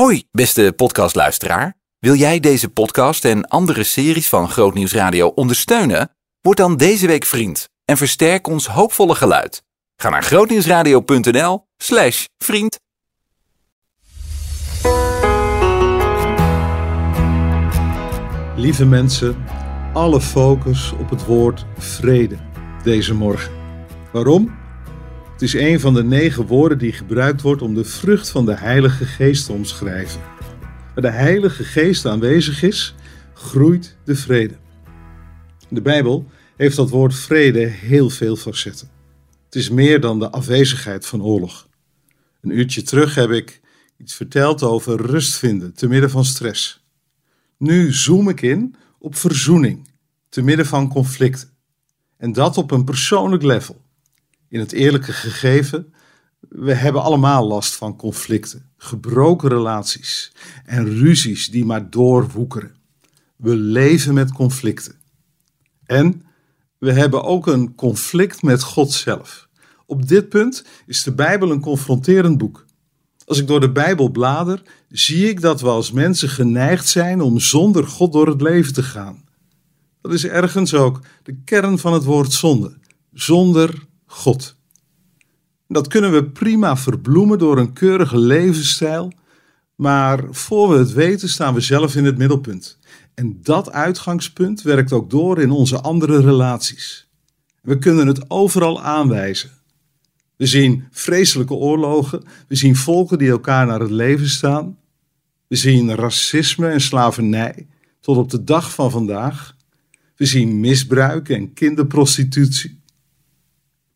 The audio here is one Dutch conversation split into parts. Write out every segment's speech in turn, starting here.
Hoi, beste podcastluisteraar. Wil jij deze podcast en andere series van Grootnieuws Radio ondersteunen? Word dan deze week vriend en versterk ons hoopvolle geluid. Ga naar grootnieuwsradio.nl slash vriend. Lieve mensen, alle focus op het woord vrede deze morgen. Waarom? Het is een van de negen woorden die gebruikt wordt om de vrucht van de Heilige Geest te omschrijven. Waar de Heilige Geest aanwezig is, groeit de vrede. De Bijbel heeft dat woord vrede heel veel facetten. Het is meer dan de afwezigheid van oorlog. Een uurtje terug heb ik iets verteld over rust vinden te midden van stress. Nu zoom ik in op verzoening te midden van conflicten. En dat op een persoonlijk level. In het eerlijke gegeven, we hebben allemaal last van conflicten, gebroken relaties en ruzies die maar doorwoekeren. We leven met conflicten. En we hebben ook een conflict met God zelf. Op dit punt is de Bijbel een confronterend boek. Als ik door de Bijbel blader, zie ik dat we als mensen geneigd zijn om zonder God door het leven te gaan. Dat is ergens ook de kern van het woord zonde. Zonder God. Dat kunnen we prima verbloemen door een keurige levensstijl, maar voor we het weten staan we zelf in het middelpunt. En dat uitgangspunt werkt ook door in onze andere relaties. We kunnen het overal aanwijzen. We zien vreselijke oorlogen, we zien volken die elkaar naar het leven staan. We zien racisme en slavernij tot op de dag van vandaag. We zien misbruik en kinderprostitutie.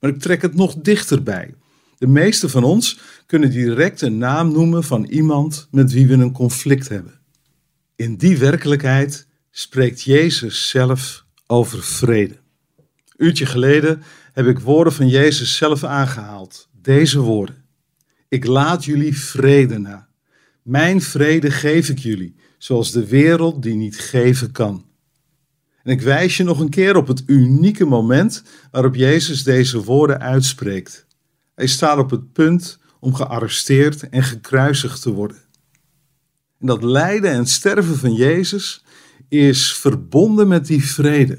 Maar ik trek het nog dichterbij. De meeste van ons kunnen direct een naam noemen van iemand met wie we een conflict hebben. In die werkelijkheid spreekt Jezus zelf over vrede. Uurtje geleden heb ik woorden van Jezus zelf aangehaald. Deze woorden. Ik laat jullie vrede na. Mijn vrede geef ik jullie, zoals de wereld die niet geven kan. En ik wijs je nog een keer op het unieke moment waarop Jezus deze woorden uitspreekt. Hij staat op het punt om gearresteerd en gekruisigd te worden. En dat lijden en sterven van Jezus is verbonden met die vrede.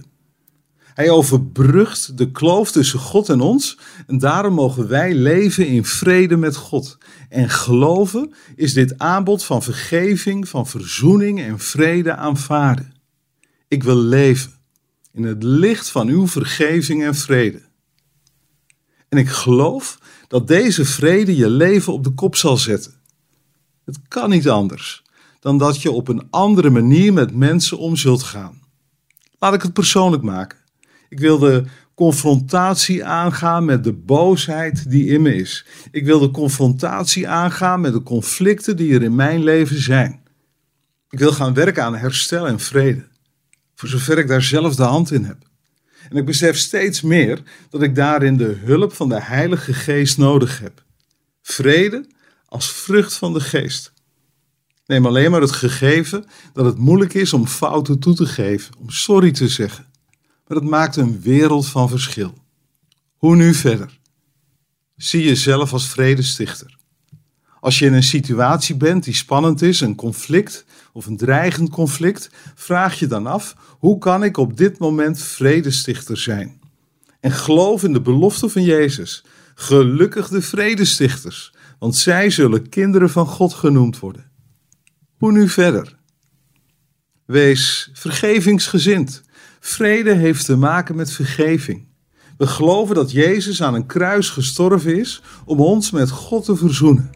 Hij overbrugt de kloof tussen God en ons en daarom mogen wij leven in vrede met God. En geloven is dit aanbod van vergeving, van verzoening en vrede aanvaarden. Ik wil leven in het licht van uw vergeving en vrede. En ik geloof dat deze vrede je leven op de kop zal zetten. Het kan niet anders dan dat je op een andere manier met mensen om zult gaan. Laat ik het persoonlijk maken. Ik wil de confrontatie aangaan met de boosheid die in me is. Ik wil de confrontatie aangaan met de conflicten die er in mijn leven zijn. Ik wil gaan werken aan herstel en vrede, voor zover ik daar zelf de hand in heb. En ik besef steeds meer dat ik daarin de hulp van de Heilige Geest nodig heb. Vrede als vrucht van de Geest. Neem alleen maar het gegeven dat het moeilijk is om fouten toe te geven, om sorry te zeggen. Maar het maakt een wereld van verschil. Hoe nu verder? Zie jezelf als vredestichter. Als je in een situatie bent die spannend is, een conflict of een dreigend conflict, vraag je dan af: hoe kan ik op dit moment vredestichter zijn? En geloof in de belofte van Jezus. Gelukkig de vredestichters, want zij zullen kinderen van God genoemd worden. Hoe nu verder? Wees vergevingsgezind. Vrede heeft te maken met vergeving. We geloven dat Jezus aan een kruis gestorven is om ons met God te verzoenen.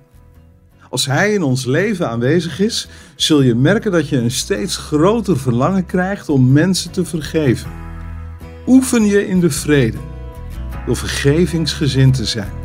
Als Hij in ons leven aanwezig is, zul je merken dat je een steeds groter verlangen krijgt om mensen te vergeven. Oefen je in de vrede door vergevingsgezind te zijn.